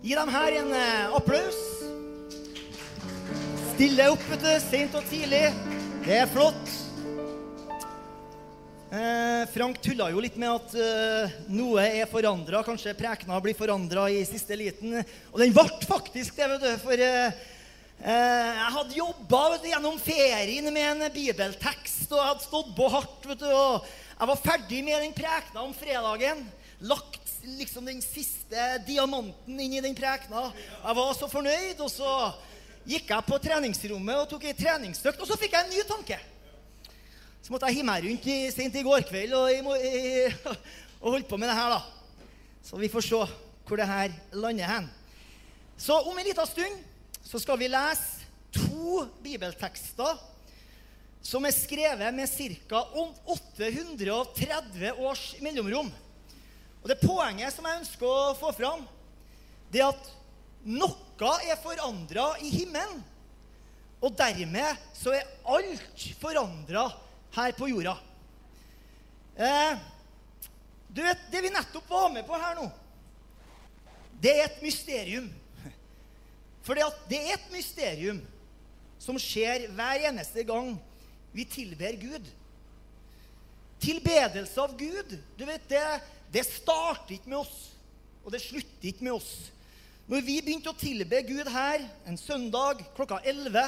Gi dem her en eh, applaus. Stille opp, vet du. Sent og tidlig. Det er flott. Eh, Frank tulla jo litt med at eh, noe er forandra. Kanskje prekena blir forandra i siste liten. Og den ble faktisk det, vet du. For eh, eh, jeg hadde jobba gjennom ferien med en bibeltekst, og jeg hadde stått på hardt. vet du, og Jeg var ferdig med den prekena om fredagen. Lagt liksom den siste diamanten inn i den prekena. Jeg var så fornøyd, og så gikk jeg på treningsrommet og tok ei treningsøkt, og så fikk jeg en ny tanke. Så måtte jeg hive meg rundt i, sent i går kveld og, i, og holdt på med det her, da. Så vi får se hvor det her lander hen. Så om en liten stund så skal vi lese to bibeltekster som er skrevet med ca. 830 års mellomrom. Og det poenget som jeg ønsker å få fram, det er at noe er forandra i himmelen. Og dermed så er alt forandra her på jorda. Eh, du vet, Det vi nettopp var med på her nå, det er et mysterium. For det, er et mysterium som skjer hver eneste gang vi tilber Gud. Tilbedelse av Gud, du vet, det, det starter ikke med oss, og det slutter ikke med oss. Når vi begynte å tilbe Gud her en søndag klokka 11,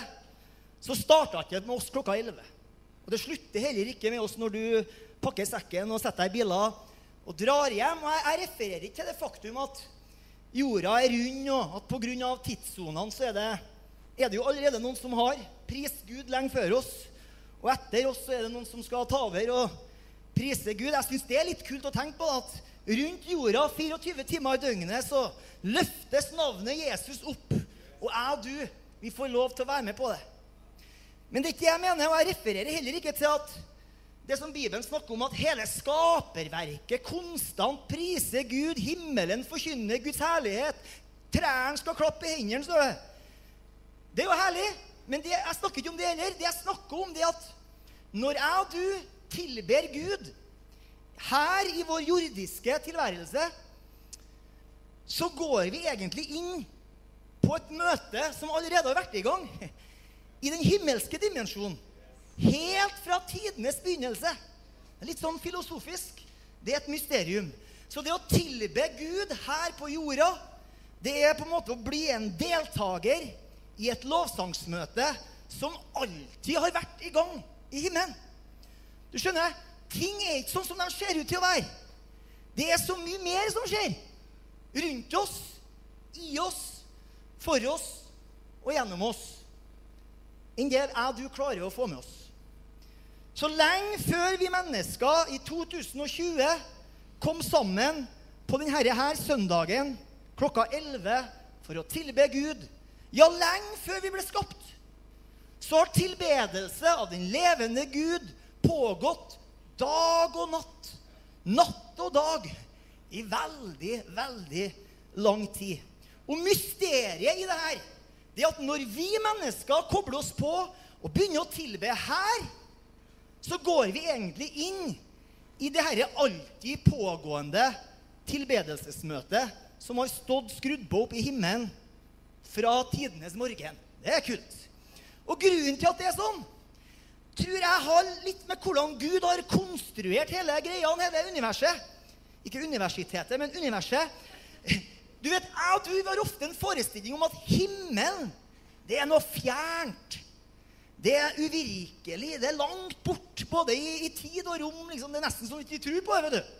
så starta ikke med oss klokka 11. Og det slutter heller ikke med oss når du pakker sekken og setter deg i biler og drar hjem. Og jeg, refererer ikke til det faktum at jorda er rund, og at pga. tidssonene så er det, er det jo allerede noen som har prist Gud lenge før oss. Og etter oss så er det noen som skal ta over og prise Gud. Jeg syns det er litt kult å tenke på at rundt jorda 24 timer i døgnet så løftes navnet Jesus opp. Og jeg og du, vi får lov til å være med på det. Men det er ikke det jeg mener, og jeg refererer heller ikke til at det som Bibelen snakker om, at hele skaperverket konstant priser Gud, himmelen forkynner Guds herlighet, trærne skal klappe i hendene, står det. Det er jo herlig, men det, jeg snakker ikke om det heller. Det jeg snakker om, det er at når jeg og du tilber Gud her i vår jordiske tilværelse, så går vi egentlig inn på et møte som allerede har vært i gang. I den himmelske dimensjonen. Helt fra tidenes begynnelse. Litt sånn filosofisk. Det er et mysterium. Så det å tilbe Gud her på jorda, det er på en måte å bli en deltaker i et lovsangsmøte som alltid har vært i gang i himmelen. Du skjønner, ting er ikke sånn som de ser ut til å være. Det er så mye mer som skjer. Rundt oss, i oss, for oss og gjennom oss. Enn det jeg du klarer å få med oss. Så lenge før vi mennesker i 2020 kom sammen på denne her søndagen klokka 11 for å tilbe Gud, ja, lenge før vi ble skapt, så har tilbedelse av den levende Gud pågått dag og natt. Natt og dag. I veldig, veldig lang tid. Og mysteriet i det her, det er at når vi mennesker kobler oss på og begynner å tilbe her, så går vi egentlig inn i det herre alltid pågående tilbedelsesmøtet som har stått skrudd på opp i himmelen fra tidenes morgen. Det er kult. Og grunnen til at det er sånn, tror jeg har litt med hvordan Gud har konstruert hele greia, hele universet. Ikke universitetet, men universet. Du vet, Jeg og du har ofte en forestilling om at himmelen, det er noe fjernt. Det er uvirkelig. Det er langt bort, både i, i tid og rom. Liksom. Det er nesten som vi ikke tror på det. vet du.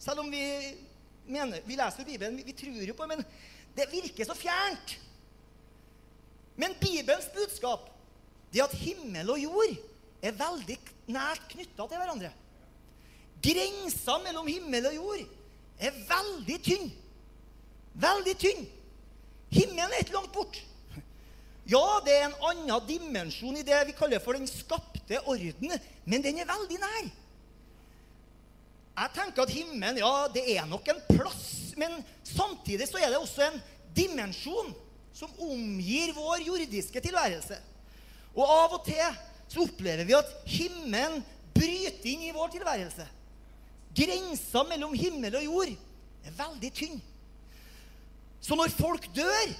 Selv om vi mener, vi leser Bibelen, vi, vi tror jo på det, men det virker så fjernt. Men Bibelens budskap det er at himmel og jord er veldig nært knytta til hverandre. Grensa mellom himmel og jord er veldig tynn. Veldig tynn. Himmelen er ikke langt bort. Ja, det er en annen dimensjon i det vi kaller for den skapte orden, men den er veldig nær. Jeg tenker at himmelen ja, det er nok en plass, men samtidig så er det også en dimensjon som omgir vår jordiske tilværelse. Og av og til så opplever vi at himmelen bryter inn i vår tilværelse. Grensa mellom himmel og jord er veldig tynn. Så når folk dør,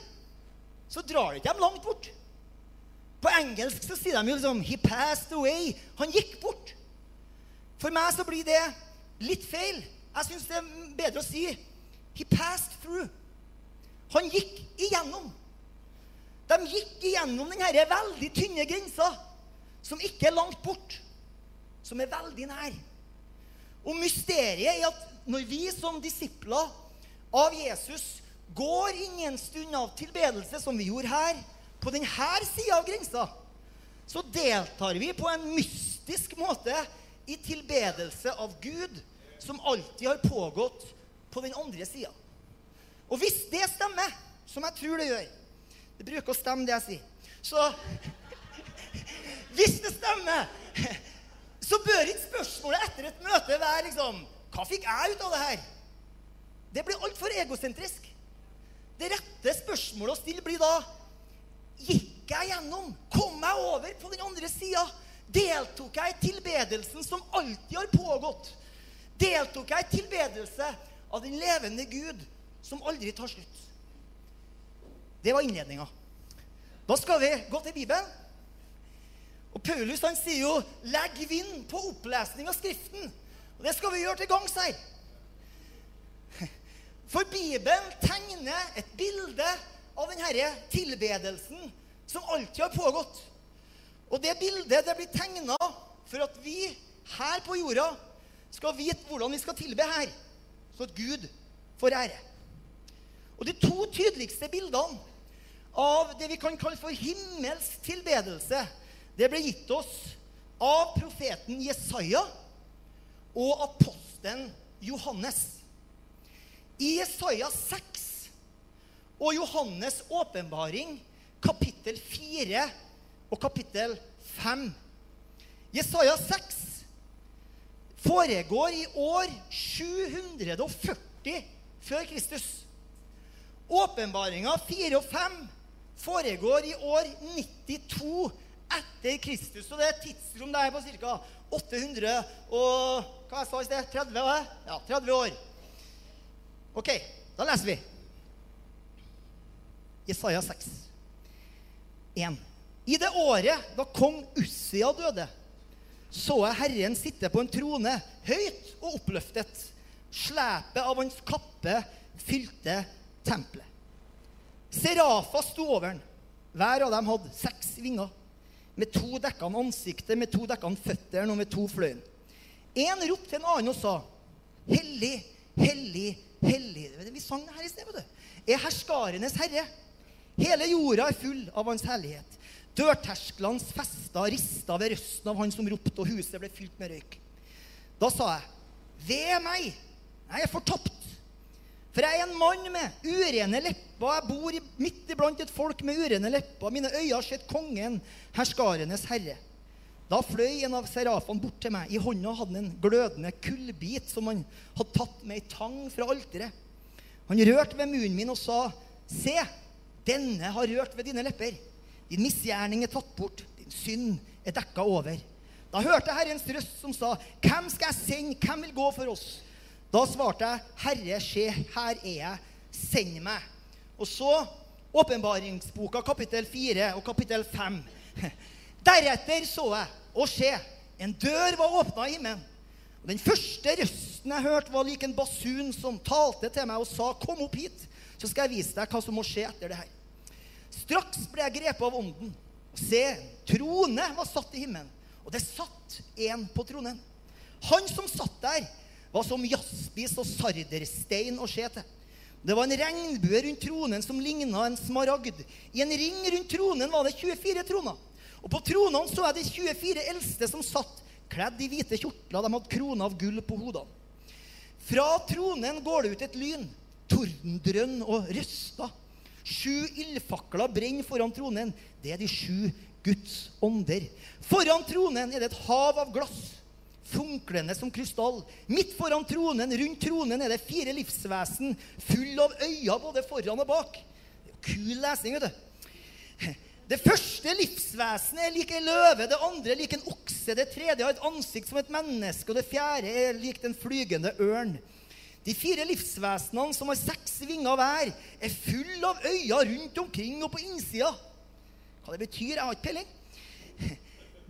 så drar ikke dem langt bort. På engelsk så sier de jo liksom 'He passed away'. Han gikk bort. For meg så blir det litt feil. Jeg syns det er bedre å si 'He passed through'. Han gikk igjennom. De gikk igjennom denne veldig tynne grensa, som ikke er langt bort, som er veldig nær. Og mysteriet er at når vi som disipler av Jesus går inn i en stund av tilbedelse, som vi gjorde her, på denne sida av grensa, så deltar vi på en mystisk måte i tilbedelse av Gud, som alltid har pågått på den andre sida. Og hvis det stemmer, som jeg tror det gjør Det bruker å stemme, det jeg sier. Så Hvis det stemmer, så bør ikke spørsmålet etter et møte være liksom Hva fikk jeg ut av det her? Det blir altfor egosentrisk. Det rette spørsmålet å stille blir da Gikk jeg gjennom? Kom jeg over på den andre sida? Deltok jeg i tilbedelsen som alltid har pågått? Deltok jeg i tilbedelse av den levende Gud som aldri tar slutt? Det var innledninga. Da skal vi gå til Bibelen. Og Paulus han sier jo 'legg vind på opplesning av Skriften'. Og det skal vi gjøre til gangs her. For Bibelen tegner et bilde av denne tilbedelsen som alltid har pågått. Og det bildet det blir tegna for at vi her på jorda skal vite hvordan vi skal tilbe her, så at Gud får ære. Og de to tydeligste bildene av det vi kan kalle for himmelsk tilbedelse, det ble gitt oss av profeten Jesaja og apostelen Johannes. I Jesaja 6 og Johannes' åpenbaring, kapittel 4 og kapittel 5. Jesaja 6 foregår i år 740 før Kristus. Åpenbaringa 4 og 5 foregår i år 92 etter Kristus. Og det er et tidsrom der på ca. 800 og hva jeg sa i sted? 30, ja, 30 år. Ok, da leser vi. Jesaja 6, 1. I det året da kong Ussia døde, så jeg Herren sitte på en trone, høyt og oppløftet. Slepet av hans kappe fylte tempelet. Serafa sto over den. Hver av dem hadde seks vinger. Med to dekkene ansiktet, med to dekkene føtter og med to fløyen. En ropte til en annen og sa, Hellig, hellig, hellig Vi sang det her i sted, vet du. Er herskarenes herre. Hele jorda er full av hans herlighet. Dørtersklene festa rista ved røsten av han som ropte, og huset ble fylt med røyk. Da sa jeg, ved meg, jeg er fortapt. For jeg er en mann med urene lepper. Jeg bor midt iblant et folk med urene lepper. Mine øyne har sett kongen, herskarenes herre. Da fløy en av serafene bort til meg. I hånda hadde han en glødende kullbit som han hadde tatt med ei tang fra alteret. Han rørte ved munnen min og sa, Se, denne har rørt ved dine lepper. Din misgjerning er tatt bort, din synd er dekka over. Da hørte jeg Herrens røst som sa, Hvem skal jeg sende? Hvem vil gå for oss? Da svarte jeg, Herre, se, her er jeg. Send meg. Og så åpenbaringsboka kapittel 4 og kapittel 5. Deretter så jeg og se, en dør var åpna i himmelen. Og Den første røsten jeg hørte, var lik en basun som talte til meg og sa, 'Kom opp hit, så skal jeg vise deg hva som må skje etter det her.' Straks ble jeg grepet av ånden. Se, trone var satt i himmelen, og det satt en på tronen. Han som satt der, var som jaspis og sarderstein se til. Det var en regnbue rundt tronen som ligna en smaragd. I en ring rundt tronen var det 24 troner. Og på tronene så jeg de 24 eldste som satt kledd i hvite kjortler. De hadde kroner av gull på hodene. Fra tronen går det ut et lyn, tordendrønn og røster. Sju ildfakler brenner foran tronen. Det er de sju Guds ånder. Foran tronen er det et hav av glass, funklende som krystall. Midt foran tronen, rundt tronen, er det fire livsvesen, full av øyne både foran og bak. Kul lesning, vet du. Det første livsvesenet er lik en løve, det andre er lik en okse, det tredje har et ansikt som et menneske, og det fjerde er lik den flygende ørn. De fire livsvesenene som har seks vinger hver, er full av øyne rundt omkring og på innsida. Hva det betyr, jeg har ikke peiling.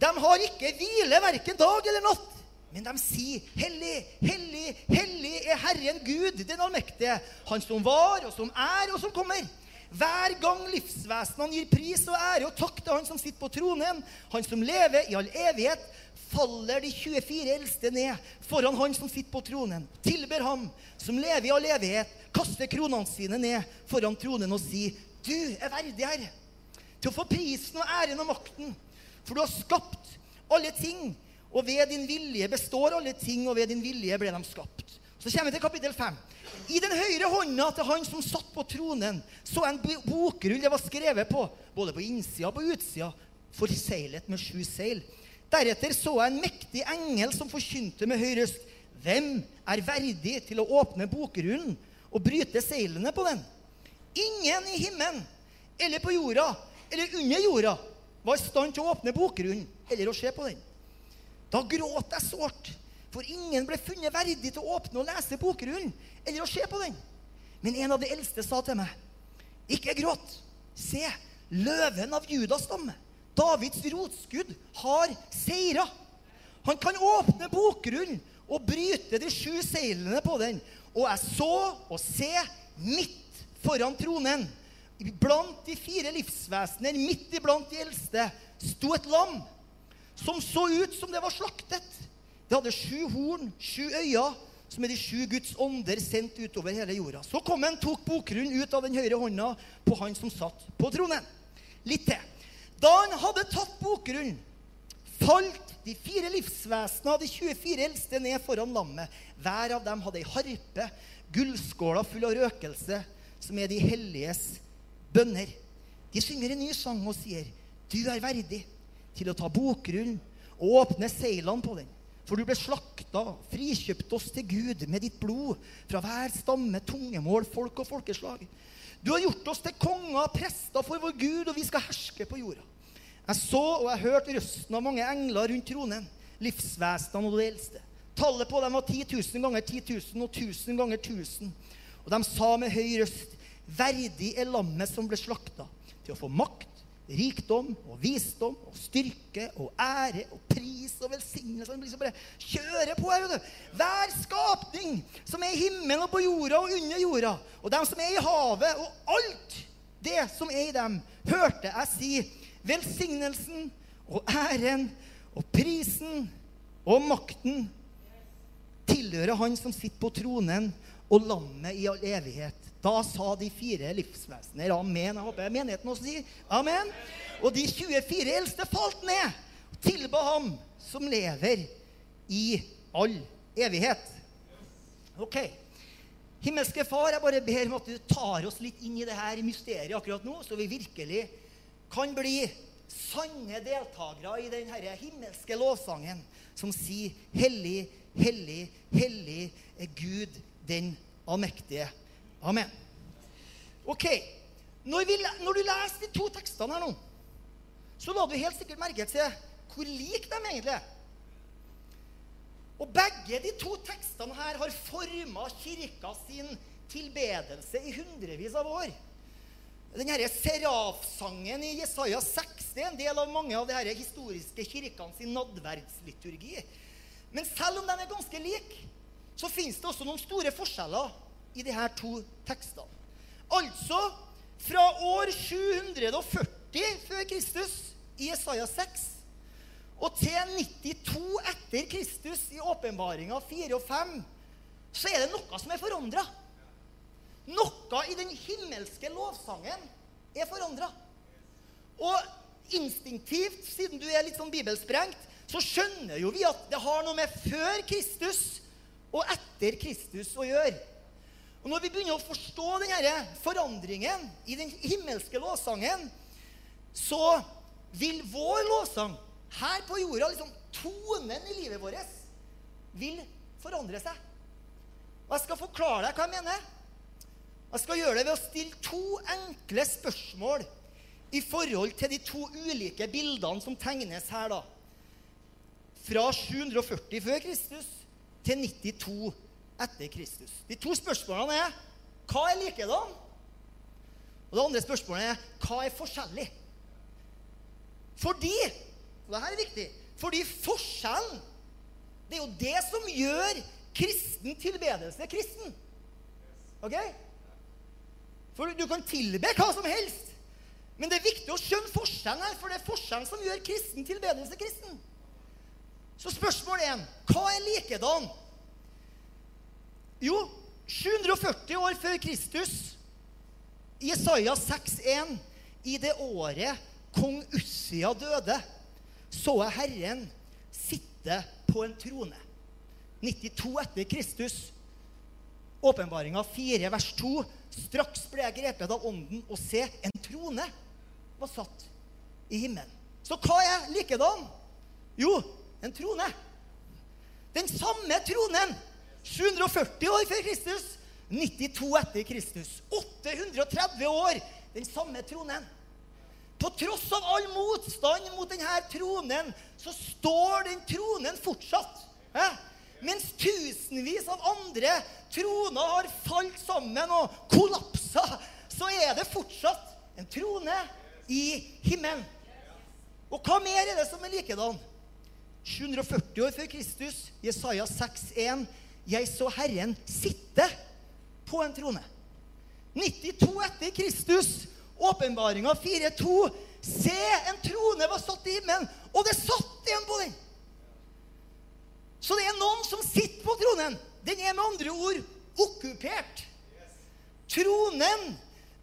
De har ikke hvile verken dag eller natt. Men de sier, 'Hellig, hellig, hellig er Herren Gud, den allmektige', Han som var, og som er, og som kommer. Hver gang livsvesenene gir pris og ære og takk til Han som sitter på tronen, Han som lever i all evighet, faller de 24 eldste ned foran Han som sitter på tronen, tilber Ham som lever i all evighet, kaster kronene sine ned foran tronen og sier, 'Du er verdig, Herre, til å få prisen og æren og makten.' For du har skapt alle ting, og ved din vilje består alle ting, og ved din vilje ble de skapt. Så kommer vi til kapittel 5. I den høyre hånda til han som satt på tronen, så en bokrull det var skrevet på, både på innsida og på utsida, forseglet med sju seil. Deretter så jeg en mektig engel som forkynte med høy røst. Hvem er verdig til å åpne bokrullen og bryte seilene på den? Ingen i himmelen eller på jorda eller under jorda var i stand til å åpne bokrullen eller å se på den. Da gråt jeg sårt, for ingen ble funnet verdig til å åpne og lese bokrullen eller å se på den. Men en av de eldste sa til meg, ikke gråt. Se, løven av Judas stamme, Davids rotskudd, har seira. Han kan åpne bokrullen og bryte de sju seilene på den. Og jeg så og se midt foran tronen blant de fire livsvesener, midt iblant de eldste, sto et lam som så ut som det var slaktet. Det hadde sju horn, sju øyne, som er de sju Guds ånder sendt utover hele jorda. Så kom han, tok bokrullen ut av den høyre hånda på han som satt på tronen. Litt til. Da han hadde tatt bokrullen, falt de fire livsvesenene av de 24 eldste ned foran lammet. Hver av dem hadde ei harpe, gullskåla full av røkelse, som er de helliges bønner. De synger en ny sang og sier, 'Du er verdig til å ta bokrullen og åpne seilene på den.' For du ble slakta, frikjøpt oss til Gud med ditt blod fra hver stamme, tungemål, folk og folkeslag. Du har gjort oss til konger og prester for vår Gud, og vi skal herske på jorda. Jeg så og jeg hørte røsten av mange engler rundt tronen, livsvesenene og de eldste. Tallet på dem var 10 000 ganger 10 000 og 1000 ganger 1000. Og de sa med høy røst Verdig er lammet som ble slakta, til å få makt, rikdom og visdom og styrke og ære og pris og velsignelse. Han liksom bare kjører på vet du. Hver skapning som er i himmelen og på jorda og under jorda, og dem som er i havet, og alt det som er i dem, hørte jeg si velsignelsen og æren og prisen og makten tilhører han som sitter på tronen og lammet i all evighet. Da sa de fire livsvesener amen. Jeg håper menigheten også sier amen. Og de 24 eldste falt ned og tilba ham som lever i all evighet. Ok. Himmelske Far, jeg bare ber om at du tar oss litt inn i det her mysteriet akkurat nå, så vi virkelig kan bli sanne deltakere i den himmelske lovsangen som sier 'Hellig, hellig, hellig er Gud den allmektige'. Amen. Ok. Når, vi, når, du leser de to tekstene her nå, så la du helt sikkert merke til hvor like de egentlig er. Og begge de to tekstene her har forma kirka sin tilbedelse i hundrevis av år. Denne serafsangen i Jesaja 6 er en del av mange av de historiske kirkene sin nadverdsliturgi. Men selv om de er ganske like, så fins det også noen store forskjeller i her to tekstene. Altså fra år 740 før Kristus i Jesaja 6 og til 92 etter Kristus i åpenbaringa 4 og 5, så er det noe som er forandra. Noe i den himmelske lovsangen er forandra. Og instinktivt, siden du er litt sånn bibelsprengt, så skjønner jo vi at det har noe med før Kristus og etter Kristus å gjøre. Og Når vi begynner å forstå denne forandringen i den himmelske lovsangen, så vil vår lovsang her på jorda, liksom tonen i livet vårt, vil forandre seg. Og Jeg skal forklare deg hva jeg mener. Jeg skal gjøre det ved å stille to enkle spørsmål i forhold til de to ulike bildene som tegnes her. da. Fra 740 før Kristus til 92 etter Kristus. De to spørsmålene er hva er likedan? Og det andre spørsmålet er hva er forskjellig? Fordi og det her er viktig fordi forskjellen Det er jo det som gjør kristen tilbedelse kristen. Ok? For du kan tilbe hva som helst. Men det er viktig å skjønne forskjellen her, for det er forskjellen som gjør kristen tilbedelse kristen. Så spørsmål én Hva er likedan? Jo, 740 år før Kristus, Isaiah 6,1, i det året kong Ussia døde, så jeg Herren sitte på en trone. 92 etter Kristus. Åpenbaringa 4, vers 2. Straks ble jeg grepet av ånden, og se, en trone var satt i himmelen. Så hva er likedan? Jo, en trone. Den samme tronen. 740 år før Kristus. 92 etter Kristus. 830 år. Den samme tronen. På tross av all motstand mot denne tronen, så står den tronen fortsatt. Eh? Mens tusenvis av andre troner har falt sammen og kollapsa, så er det fortsatt en trone i himmelen. Og hva mer er det som er likedan? 740 år før Kristus, Jesaja 6,1. Jeg så Herren sitte på en trone. 92 etter Kristus, åpenbaringa 4,2. Se, en trone var satt i himmelen, og det satt en på den. Så det er noen som sitter på tronen. Den er med andre ord okkupert. Tronen,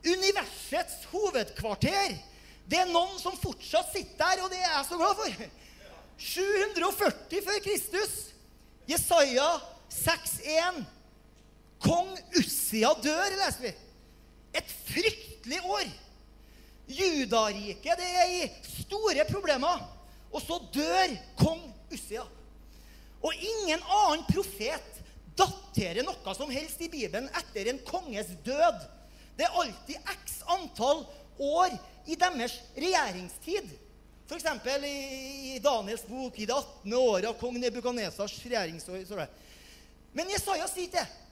universets hovedkvarter, det er noen som fortsatt sitter der, og det er jeg så glad for. 740 før Kristus. Jesaja 6,1. Kong Ussia dør, leser vi. Et fryktelig år. Judariket det er i store problemer. Og så dør kong Ussia. Og ingen annen profet daterer noe som helst i Bibelen etter en konges død. Det er alltid x antall år i deres regjeringstid. F.eks. I, i Daniels bok i det 18. året av kong Nebukanesars regjeringsår. Men Jesaja sier ikke det.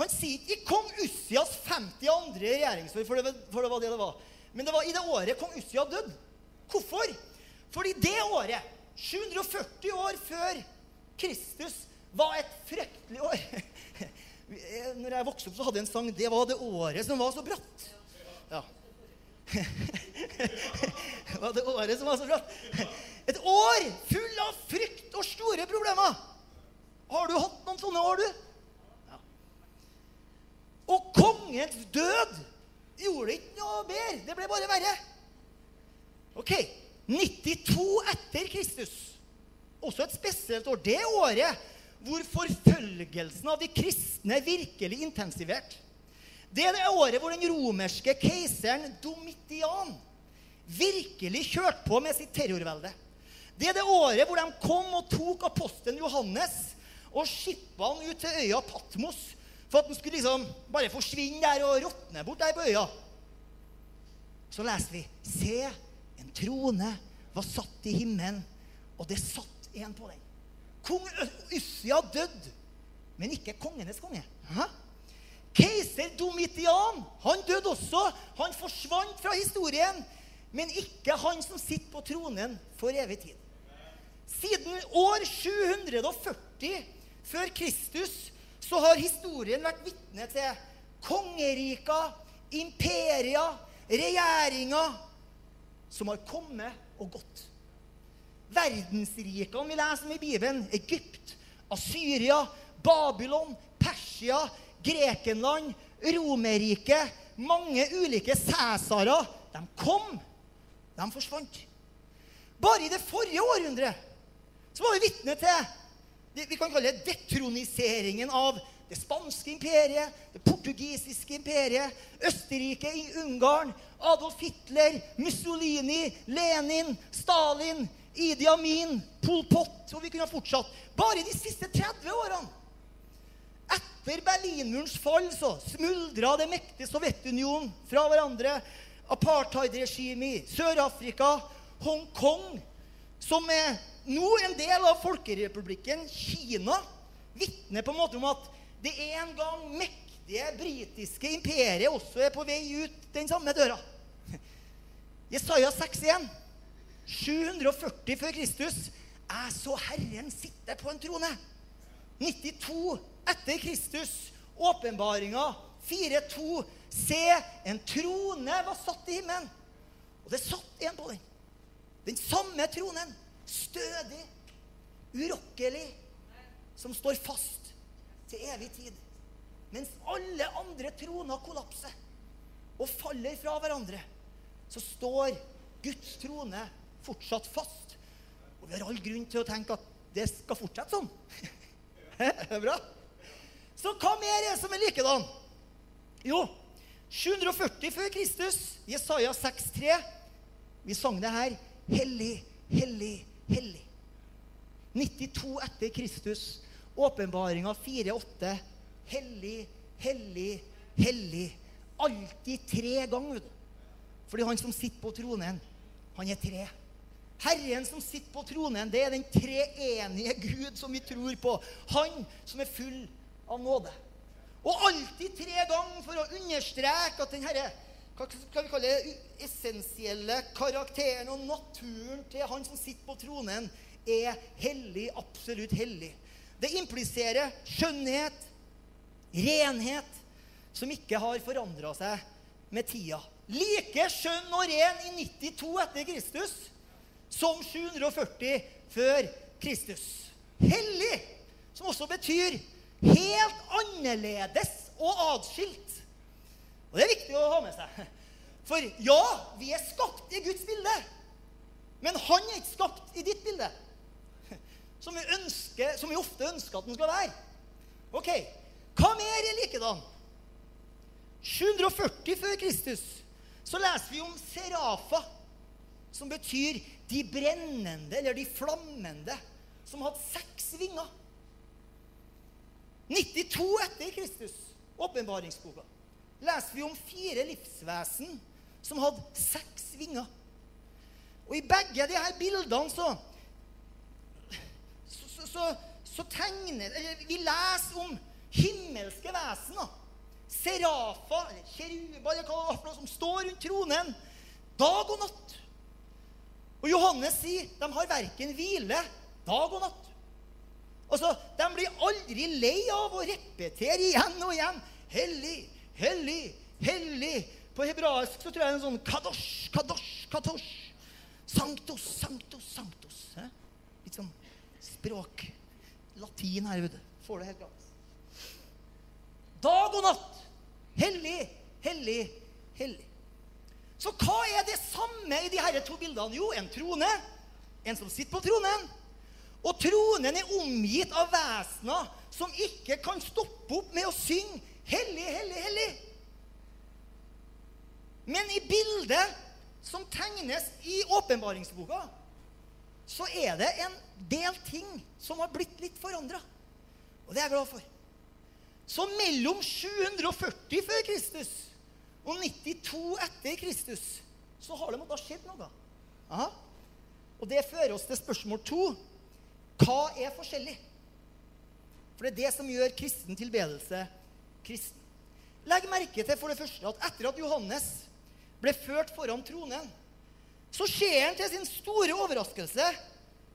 Han sier ikke i kong Ussias 52. regjeringsår, for det, for det var det det var. Men det var i det året kong Ussia døde. Hvorfor? Fordi det året, 740 år før Kristus, var et fryktelig år. Når jeg vokste opp, så hadde jeg en sang 'Det var det året som var så bratt'. Ja. Var det året som var så flott? Et år full av frykt og store problemer. Har du hatt noen sånne år, du? Ja. Og kongens død gjorde ikke noe bedre. Det ble bare verre. Ok, 92 etter Kristus. Også et spesielt år. Det året hvor forfølgelsen av de kristne virkelig intensiverte. Det er det året hvor den romerske keiseren Domitian virkelig kjørte på med sitt terrorvelde. Det er det året hvor de kom og tok apostelen Johannes og skippa han ut til øya Patmos for at han skulle liksom bare forsvinne der og råtne bort der på øya. Så leser vi Se, en trone var satt i himmelen, og det satt en på den. Kong Ussia døde, men ikke kongenes konge. Hæ? Keiser Domitian han døde også. Han forsvant fra historien. Men ikke han som sitter på tronen for evig tid. Siden år 740 før Kristus så har historien vært vitne til kongeriker, imperier, regjeringer som har kommet og gått. Verdensrikene vi leser om i Bibelen, Egypt, Asyria, Babylon, Persia, Grekenland, Romerriket, mange ulike cæsarer. De kom, de forsvant. Bare i det forrige århundret så var vi vitne til det vi kan kalle det detroniseringen av det spanske imperiet, det portugisiske imperiet, Østerrike, Ungarn, Adolf Hitler, Mussolini, Lenin, Stalin, Idi Amin, Pol Pot Og vi kunne ha fortsatt. Bare de siste 30 årene etter Berlinmurens fall så smuldra det mektige Sovjetunionen fra hverandre. Apartheidregimet i Sør-Afrika, Hongkong, som er nå en del av folkerepublikken Kina, vitner på en måte om at det en gang mektige britiske imperiet også er på vei ut den samme døra. Jesaja 6,1. 740 før Kristus. Jeg så Herren sitte på en trone. 92 etter Kristus. Åpenbaringa 4,2. Se, en trone var satt i himmelen. Og det satt en på den. Den samme tronen. Stødig, urokkelig, som står fast til evig tid. Mens alle andre troner kollapser og faller fra hverandre, så står Guds trone fortsatt fast. Og vi har all grunn til å tenke at det skal fortsette sånn. Det er bra. Så hva mer er det som er likedan? Jo, 740 før Kristus, Jesaja 6,3. Vi sang det her. Hellig, hellig, hellig. 92 etter Kristus, åpenbaringa 4,8. Hellig, hellig, hellig. Alltid tre ganger. Fordi han som sitter på tronen, han er tre. Herren som sitter på tronen, det er den treenige Gud som vi tror på. Han som er full av nåde. Og alltid tre ganger for å understreke at den herre hva skal vi kalle det, essensielle karakteren og naturen til han som sitter på tronen, er hellig, absolutt hellig. Det impliserer skjønnhet, renhet, som ikke har forandra seg med tida. Like skjønn og ren i 92 etter Kristus som 740 før Kristus. Hellig, som også betyr helt annerledes og atskilt. Og det er viktig å ha med seg. For ja, vi er skapt i Guds bilde. Men han er ikke skapt i ditt bilde. Som vi, ønsker, som vi ofte ønsker at den skal være. Ok, Hva mer er likedan? 740 før Kristus så leser vi om serafa, som betyr de brennende, eller de flammende, som hadde seks vinger. 92 etter Kristus, åpenbaringsboka, leser vi om fire livsvesen som hadde seks vinger. Og i begge her bildene så så, så, så, tegner Eller vi leser om himmelske vesener. Serafa, eller kjeruber, eller hva det som står rundt tronen dag og natt. Og Johannes sier de har verken hvile dag og natt. Altså, De blir aldri lei av å repetere igjen og igjen. Hellig, hellig, hellig. På hebraisk så tror jeg det er en sånn kadosh, kadosh, kadosh. Sanktos, sanktos, sanktos. Hæ? Litt sånn språk. Latin her, vet du. Får det helt gratis. Dag og natt. Hellig, hellig, hellig. Så hva er det samme i de her to bildene? Jo, en trone. En som sitter på tronen. Og tronen er omgitt av vesener som ikke kan stoppe opp med å synge 'Hellig, hellig, hellig'. Men i bildet som tegnes i åpenbaringsboka, så er det en del ting som har blitt litt forandra. Og det er jeg glad for. Så mellom 740 før Kristus og 92 etter Kristus så har det måttet ha skjedd noe. Aha. Og det fører oss til spørsmål to. Hva er forskjellig? For det er det som gjør kristen tilbedelse kristen. Legg merke til for det første at etter at Johannes ble ført foran tronen, så ser han til sin store overraskelse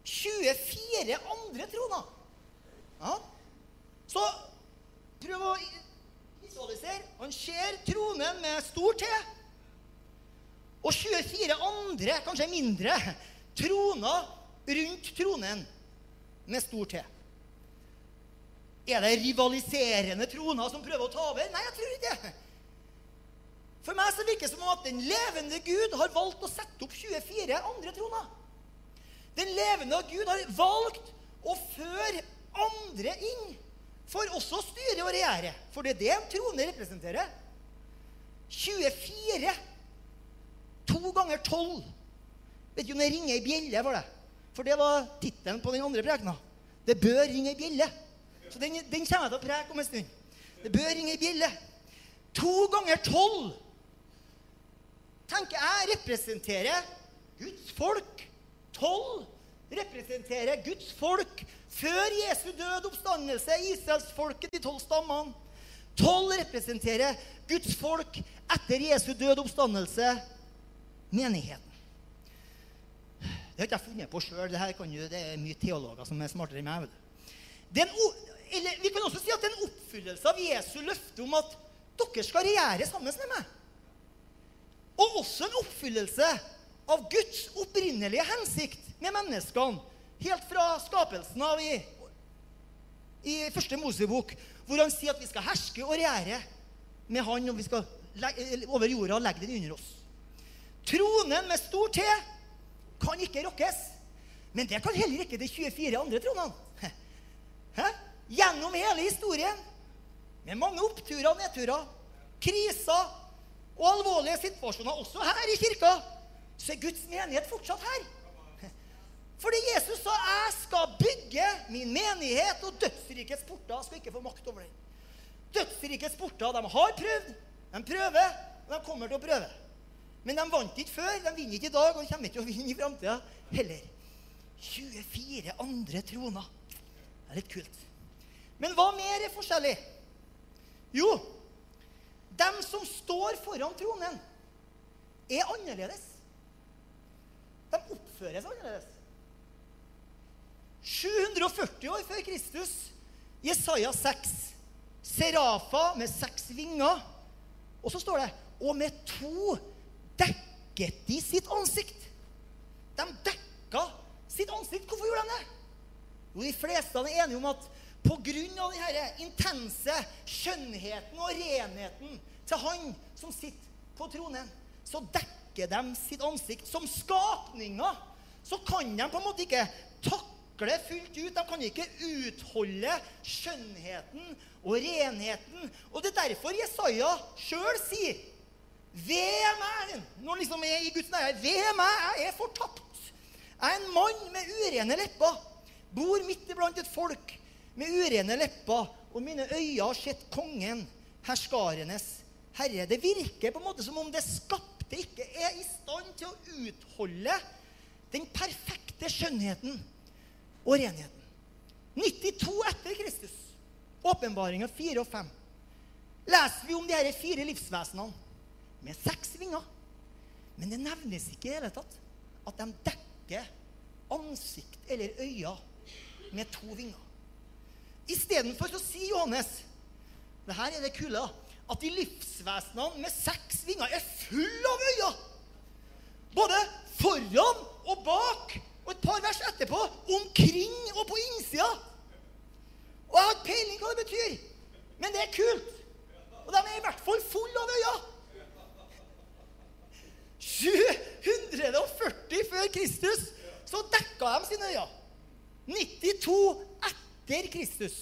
24 andre troner. Ja. Så prøv å visualisere. Han ser tronen med stor T. Og 24 andre, kanskje mindre, troner rundt tronen med stor T. Er det rivaliserende troner som prøver å ta over? Nei, jeg tror ikke det. For meg så virker det som at den levende Gud har valgt å sette opp 24 andre troner. Den levende Gud har valgt å føre andre inn for også å styre og regjere. For det er det en trone representerer. 24. To ganger tolv. Vet du om det ringer ei bjelle for det? For det var tittelen på den andre prekena. Det bør ringe ei bjelle. Så den, den, kommer jeg til å preke om en stund. Det bør ringe ei bjelle. To ganger tolv tenker jeg representerer Guds folk. Tolv representerer Guds folk Før Jesu død oppstandelse, Israelsfolket, de tolv stammene. Tolv representerer Guds folk etter Jesu død oppstandelse, menigheten. Det har ikke jeg funnet på sjøl. Det, det er mye teologer som er smartere enn meg. En, eller vi kan også si at det er en oppfyllelse av Jesu løfte om at dere skal regjere sammen med meg. Og også en oppfyllelse av Guds opprinnelige hensikt med menneskene. Helt fra skapelsen av i, i første Mosebok, hvor han sier at vi skal herske og regjere med Han, og vi skal over jorda og legge den under oss. Tronen med stor T kan ikke rokkes. Men det kan heller ikke de 24 andre tronene. Gjennom hele historien. Med mange oppturer og nedturer, kriser og alvorlige situasjoner, også her i kirka, så er Guds menighet fortsatt her. Fordi Jesus sa 'Jeg skal bygge min menighet', og dødsrikets porter skal ikke få makt over den. Dødsrikets porter de har prøvd, de prøver, og de kommer til å prøve. Men de vant ikke før, de vinner ikke i dag, og de kommer ikke til å vinne i framtida heller. 24 andre troner. Det er litt kult. Men hva mer er forskjellig? Jo, dem som står foran tronen, er annerledes. De oppfører seg annerledes. 740 år før Kristus, Jesaja 6. Serafa med seks vinger. Og så står det Og med to dekket de sitt ansikt. De dekka sitt ansikt. Hvorfor gjorde de det? Jo, de fleste er enige om at Pga. denne intense skjønnheten og renheten til han som sitter på tronen, så dekker de sitt ansikt. Som skapninger så kan de på en måte ikke takle fullt ut. De kan ikke utholde skjønnheten og renheten. Og det er derfor Jesaja sjøl sier ved meg, når liksom er i Guds nærhet, ved meg, jeg er fortapt. Jeg er en mann med urene lepper, bor midt iblant et folk med urene lepper, og mine øyne har sett kongen, herskarenes herre. Det virker på en måte som om det skapte ikke er i stand til å utholde den perfekte skjønnheten og renheten. 92 etter Kristus, åpenbaringa 4 og 5, leser vi om de her fire livsvesenene med seks vinger. Men det nevnes ikke i hele tatt at de dekker ansikt eller øyne med to vinger. Istedenfor så sier Johannes det her er det kule, at de livsvesenene med seks vinger er fulle av øyne. Både foran og bak, og et par vers etterpå omkring og på innsida. Og jeg har ikke peiling hva det betyr, men det er kult. Og de er i hvert fall fulle av øyne. 740 før Kristus så dekka de sine øyne. 92 etter Kristus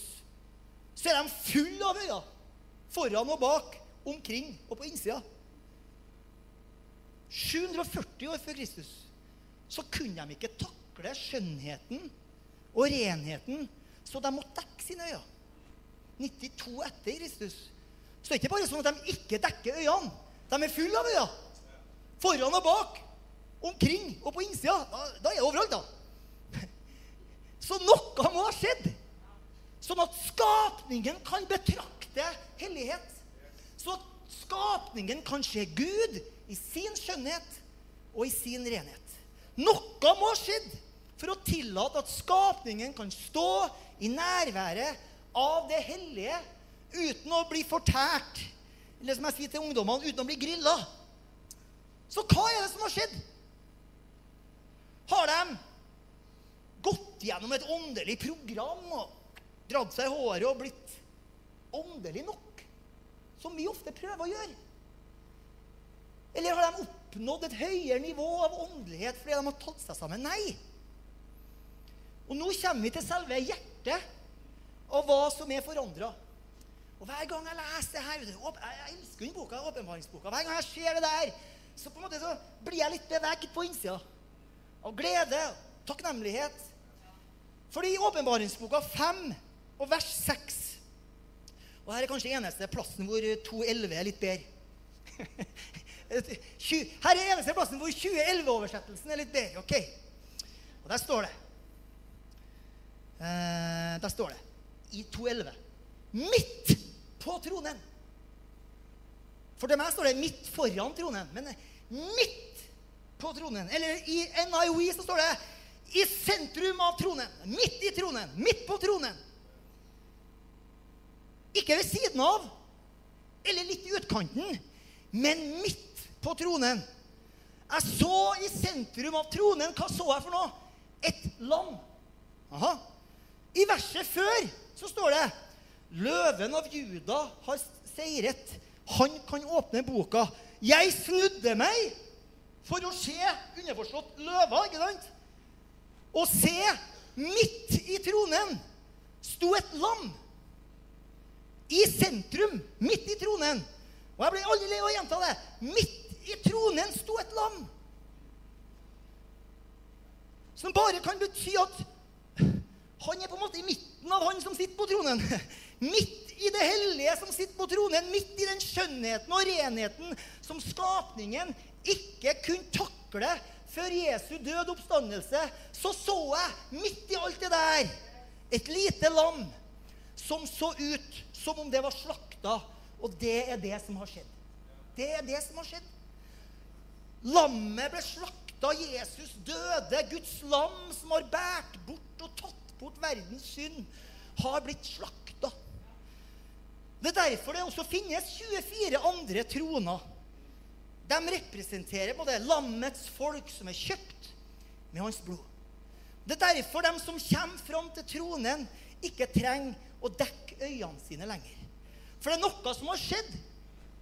så er de fulle av øyne. Foran og bak, omkring og på innsida. 740 år før Kristus så kunne de ikke takle skjønnheten og renheten, så de måtte dekke sine øyne. 92 etter Kristus. Så det er ikke bare sånn at de ikke dekker øynene. De er fulle av øyne. Foran og bak, omkring og på innsida. Da, da er det overalt, da. Så noe må ha skjedd. Sånn at skapningen kan betrakte hellighet. Så at skapningen kan se Gud i sin skjønnhet og i sin renhet. Noe må ha skjedd for å tillate at skapningen kan stå i nærværet av det hellige uten å bli fortært. Eller som jeg sier til ungdommene, uten å bli grilla. Så hva er det som har skjedd? Har de gått gjennom et åndelig program? og dratt seg i håret og blitt åndelig nok, som vi ofte prøver å gjøre? Eller har de oppnådd et høyere nivå av åndelighet fordi de har tatt seg sammen? Nei. Og nå kommer vi til selve hjertet og hva som er forandra. Og hver gang jeg leser det her Jeg elsker den boka, åpenbaringsboka. Hver gang jeg ser det der, så på en måte så blir jeg litt beveget på innsida. Av glede, takknemlighet. Fordi i åpenbaringsboka 5 og vers 6. Og her er kanskje eneste plassen hvor 2.11 er litt bedre. Her er eneste plassen hvor 2011-oversettelsen er litt bedre. ok? Og der står det Eh, der står det i 2.11 Midt på tronen. For til meg står det 'midt foran tronen'. Men midt på tronen. Eller i NIOI så står det 'i sentrum av tronen'. Midt i tronen. Midt på tronen. Ikke ved siden av, eller litt i utkanten, men midt på tronen. Jeg så i sentrum av tronen Hva så jeg for noe? Et lam. Aha. I verset før så står det Løven av Juda har seiret. Han kan åpne boka. Jeg snudde meg for å se underforstått løver, ikke sant? Og se, midt i tronen sto et lam. I sentrum, midt i tronen. Og jeg ble aldri lei av å gjenta det. Midt i tronen sto et lam. Som bare kan bety at han er på en måte i midten av han som sitter på tronen. Midt i det hellige som sitter på tronen. Midt i den skjønnheten og renheten som skapningen ikke kunne takle før Jesu død oppstandelse. Så så jeg midt i alt det der et lite lam som så ut som om det var slakta. Og det er det som har skjedd. Det er det som har skjedd. Lammet ble slakta. Jesus døde. Guds lam som har båret bort og tatt bort verdens synd, har blitt slakta. Det er derfor det også finnes 24 andre troner. De representerer både lammets folk som er kjøpt med hans blod. Det er derfor de som kommer fram til tronen, ikke trenger å dekke øynene sine lenger. For det er noe som har skjedd,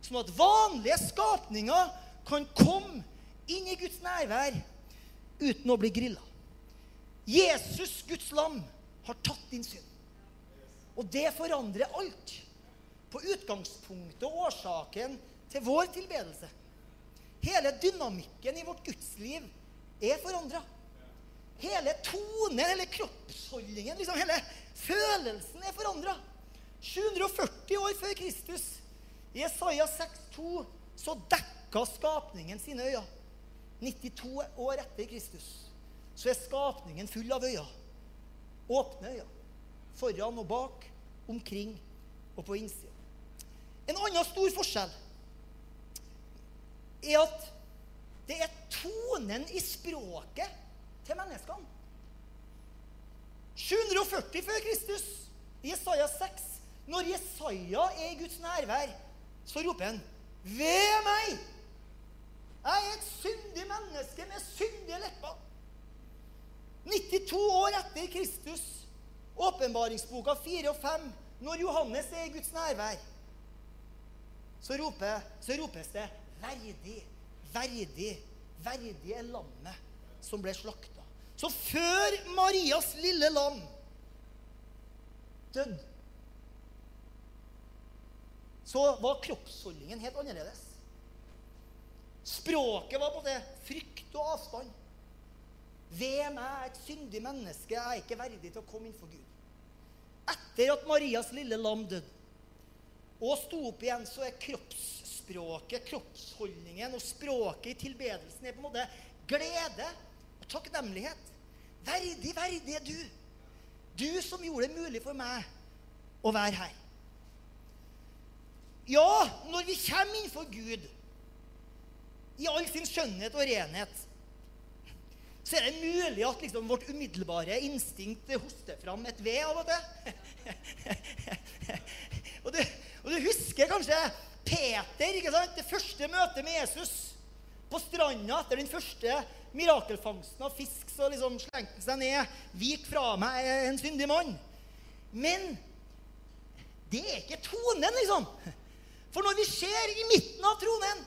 sånn at vanlige skapninger kan komme inn i Guds nærvær uten å bli grilla. Jesus, Guds lam, har tatt din synd. Og det forandrer alt på utgangspunktet og årsaken til vår tilbedelse. Hele dynamikken i vårt gudsliv er forandra. Hele tonen, hele kroppsholdningen, liksom hele følelsen er forandra. 740 år før Kristus, i Jesaja 6,2, så dekka skapningen sine øyne. 92 år etter Kristus så er skapningen full av øyne. Åpne øyne. Foran og bak, omkring og på innsida. En annen stor forskjell er at det er tonen i språket til menneskene. 740 før Kristus, i Jesaja 6, når Jesaja er i Guds nærvær, så roper han Ved meg! Jeg er et syndig menneske med syndige lepper. 92 år etter Kristus, åpenbaringsboka 4 og 5, når Johannes er i Guds nærvær, så, roper, så ropes det 'verdig, verdig, verdig er lammet som ble slakta'. Så før Marias lille lam døde, så var kroppsholdningen helt annerledes. Språket var på det frykt og avstand. Ved meg, et syndig menneske, jeg er ikke verdig til å komme innenfor Gud. Etter at Marias lille lam døde og sto opp igjen, så er kroppsspråket, kroppsholdningen og språket i tilbedelsen er på en måte glede og takknemlighet. Verdig, verdig er du. Du som gjorde det mulig for meg å være her. Ja, når vi kommer innenfor Gud i all sin skjønnhet og renhet, så er det mulig at liksom vårt umiddelbare instinkt hoster fram et ved av og til. og, du, og, du, husker kanskje Peter, ikke sant? det første møtet med Jesus på stranda etter den første mirakelfangsten av fisk. Så liksom slengte han seg ned. 'Vik fra meg, en syndig mann.' Men det er ikke tonen, liksom. For når vi ser i midten av tronen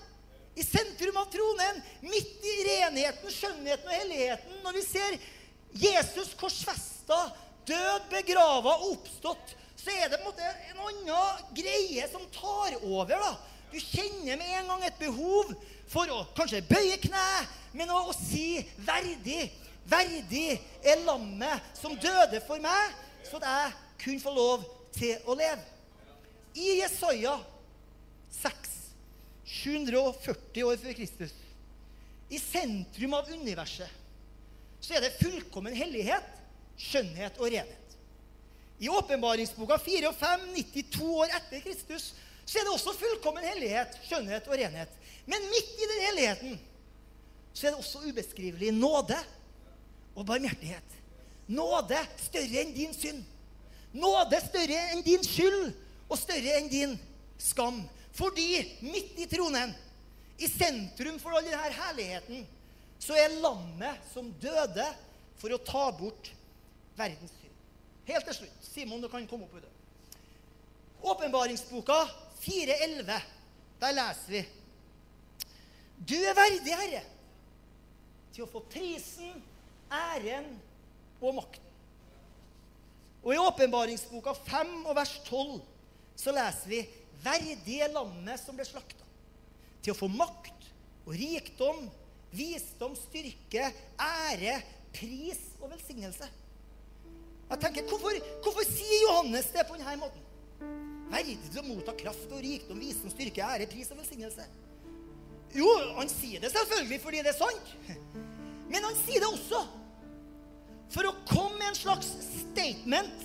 i sentrum av tronen, midt i renheten, skjønnheten og helligheten. Når vi ser Jesus korsfesta, død, begrava og oppstått, så er det på en måte en annen greie som tar over. da. Du kjenner med en gang et behov for å kanskje bøye kne, men å, å si 'verdig'. Verdig er lammet som døde for meg, så at jeg kunne få lov til å leve. I Jesaja 6 740 år før Kristus, i sentrum av universet, så er det fullkommen hellighet, skjønnhet og renhet. I åpenbaringsboka 4 og 5, 92 år etter Kristus, så er det også fullkommen hellighet, skjønnhet og renhet. Men midt i den helligheten så er det også ubeskrivelig nåde og barmhjertighet. Nåde større enn din synd. Nåde større enn din skyld og større enn din skam. Fordi midt i tronen, i sentrum for all denne herligheten, så er lammet som døde for å ta bort verdens synd. Helt til slutt. Simon, du kan komme opp det. Åpenbaringsboka 4.11. Der leser vi Du er verdig, Herre, til å få prisen, æren og makten. Og i åpenbaringsboka 5 og vers 12 så leser vi verdige lammet som ble slakta, til å få makt og rikdom, visdom, styrke, ære, pris og velsignelse. Jeg tenker, Hvorfor, hvorfor sier Johannes det på denne måten? Verdig til å motta kraft og rikdom, visdom, styrke, ære, pris og velsignelse. Jo, han sier det selvfølgelig fordi det er sant. Men han sier det også for å komme med en slags statement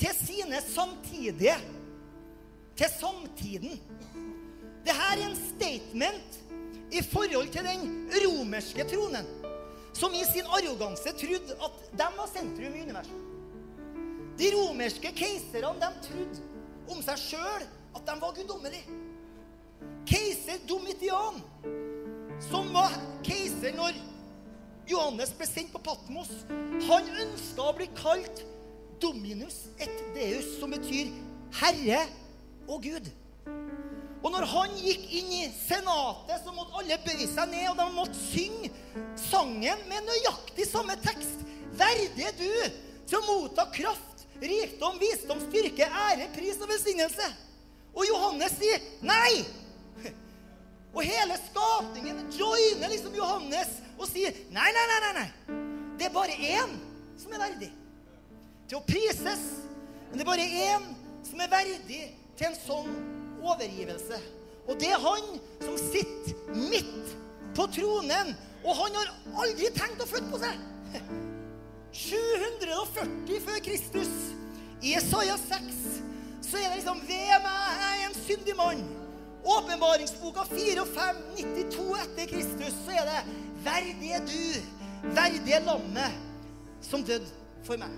til sine samtidige. Til samtiden. Dette er en statement i forhold til den romerske tronen, som i sin arroganse trodde at de var sentrum i universet. De romerske keiserne de trodde om seg sjøl at de var guddommelige. Keiser Domitian, som var keiser når Johannes ble sendt på Patmos, han ønska å bli kalt Dominus et deus, som betyr herre og Gud. Og når han gikk inn i senatet, så måtte alle bøye seg ned, og de måtte synge sangen med nøyaktig samme tekst. Verdig er du til å motta kraft, rikdom, visdom, styrke, ære, pris og velsignelse. Og Johannes sier nei! Og hele skapningen joiner liksom Johannes og sier nei, nei, nei, nei, nei. Det er bare én som er verdig til å prises. Men det er bare én som er verdig til en sånn overgivelse. Og det er han som sitter midt på tronen. Og han har aldri tenkt å flytte på seg. 740 før Kristus, i Isaiah 6, så er det liksom Ved meg, er en syndig mann. Åpenbaringsboka 4 og 5, 92 etter Kristus, så er det Verdig er du, verdig er lammet som døde for meg.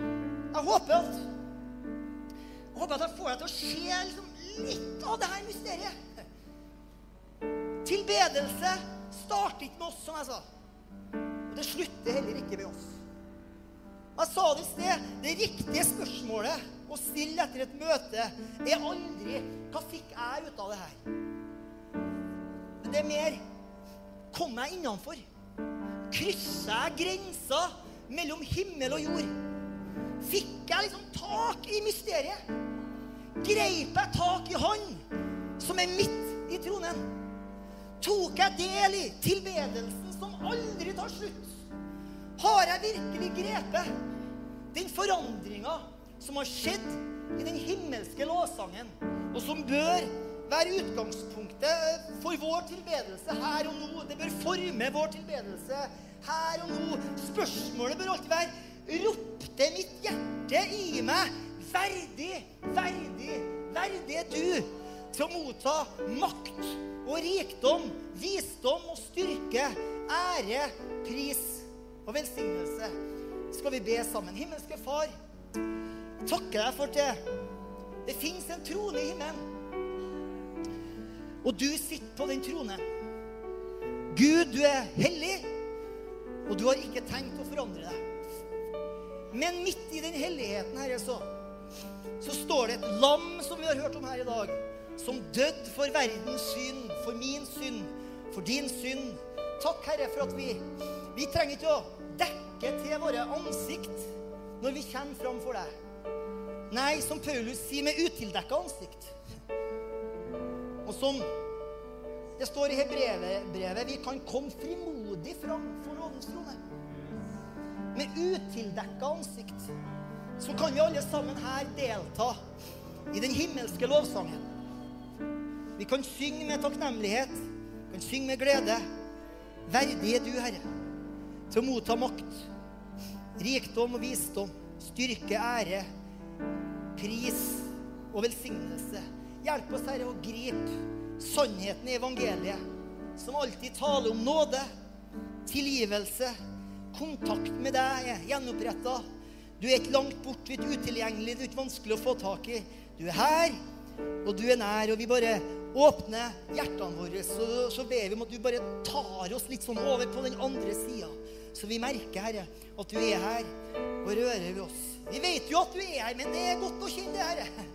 Jeg håper at jeg håper at jeg får deg til å se liksom litt av det her mysteriet. Tilbedelse starter ikke med oss, som jeg sa. Og det slutter heller ikke med oss. Jeg sa det i sted. Det riktige spørsmålet å stille etter et møte er aldri 'Hva fikk jeg ut av det her?' Men det er mer Kom jeg innenfor? Kryssa jeg grensa mellom himmel og jord? Fikk jeg liksom tak i mysteriet? Greip jeg tak i Han som er midt i tronen? Tok jeg del i tilbedelsen som aldri tar slutt? Har jeg virkelig grepet den forandringa som har skjedd i den himmelske lovsangen, og som bør være utgangspunktet for vår tilbedelse her og nå. Det bør forme vår tilbedelse her og nå. Spørsmålet bør alltid være Ropte mitt hjerte i meg verdig, verdig, verdig er du til å motta makt og rikdom, visdom og styrke, ære, pris og velsignelse. Skal vi be sammen. Himmelske Far, takker deg for det. Det fins en trone i himmelen. Og du sitter på den tronen. Gud, du er hellig, og du har ikke tenkt å forandre deg. Men midt i den helligheten, Herre, så, så står det et lam, som vi har hørt om her i dag, som død for verdens synd, for min synd, for din synd. Takk, Herre, for at vi, vi trenger ikke å dekke til våre ansikt når vi kommer fram for deg. Nei, som Paulus sier, med utildekka ansikt. Og som det står i hebrevet, vi kan komme frimodig fram for lovens trone. Med utildekka ansikt. Så kan vi alle sammen her delta i den himmelske lovsangen. Vi kan synge med takknemlighet, vi kan synge med glede. Verdig er du, Herre, til å motta makt, rikdom og visdom, styrke, ære, pris og velsignelse. Hjelp oss, Herre, å gripe sannheten i evangeliet, som alltid taler om nåde, tilgivelse, kontakt med deg er gjenoppretta. Du er ikke langt bort, utilgjengelig, du er ikke vanskelig å få tak i. Du er her, og du er nær, og vi bare åpner hjertene våre, så, så ber vi om at du bare tar oss litt sånn over på den andre sida. Så vi merker, Herre, at du er her og rører ved oss. Vi vet jo at du er her, men det er godt å kjenne det, Herre.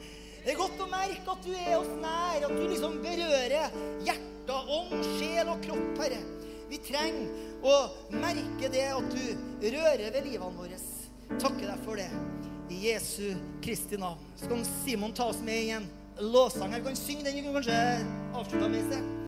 Det er godt å merke at du er oss nær, at du liksom berører hjerte, ånd, sjel og kropp, Herre. Vi trenger å merke det at du rører ved livene våre. Takker deg for det. I Jesu Kristi navn. Så kan Simon ta oss med i en lovsang. Vi kan synge den. Vi kan kanskje avslutte med det.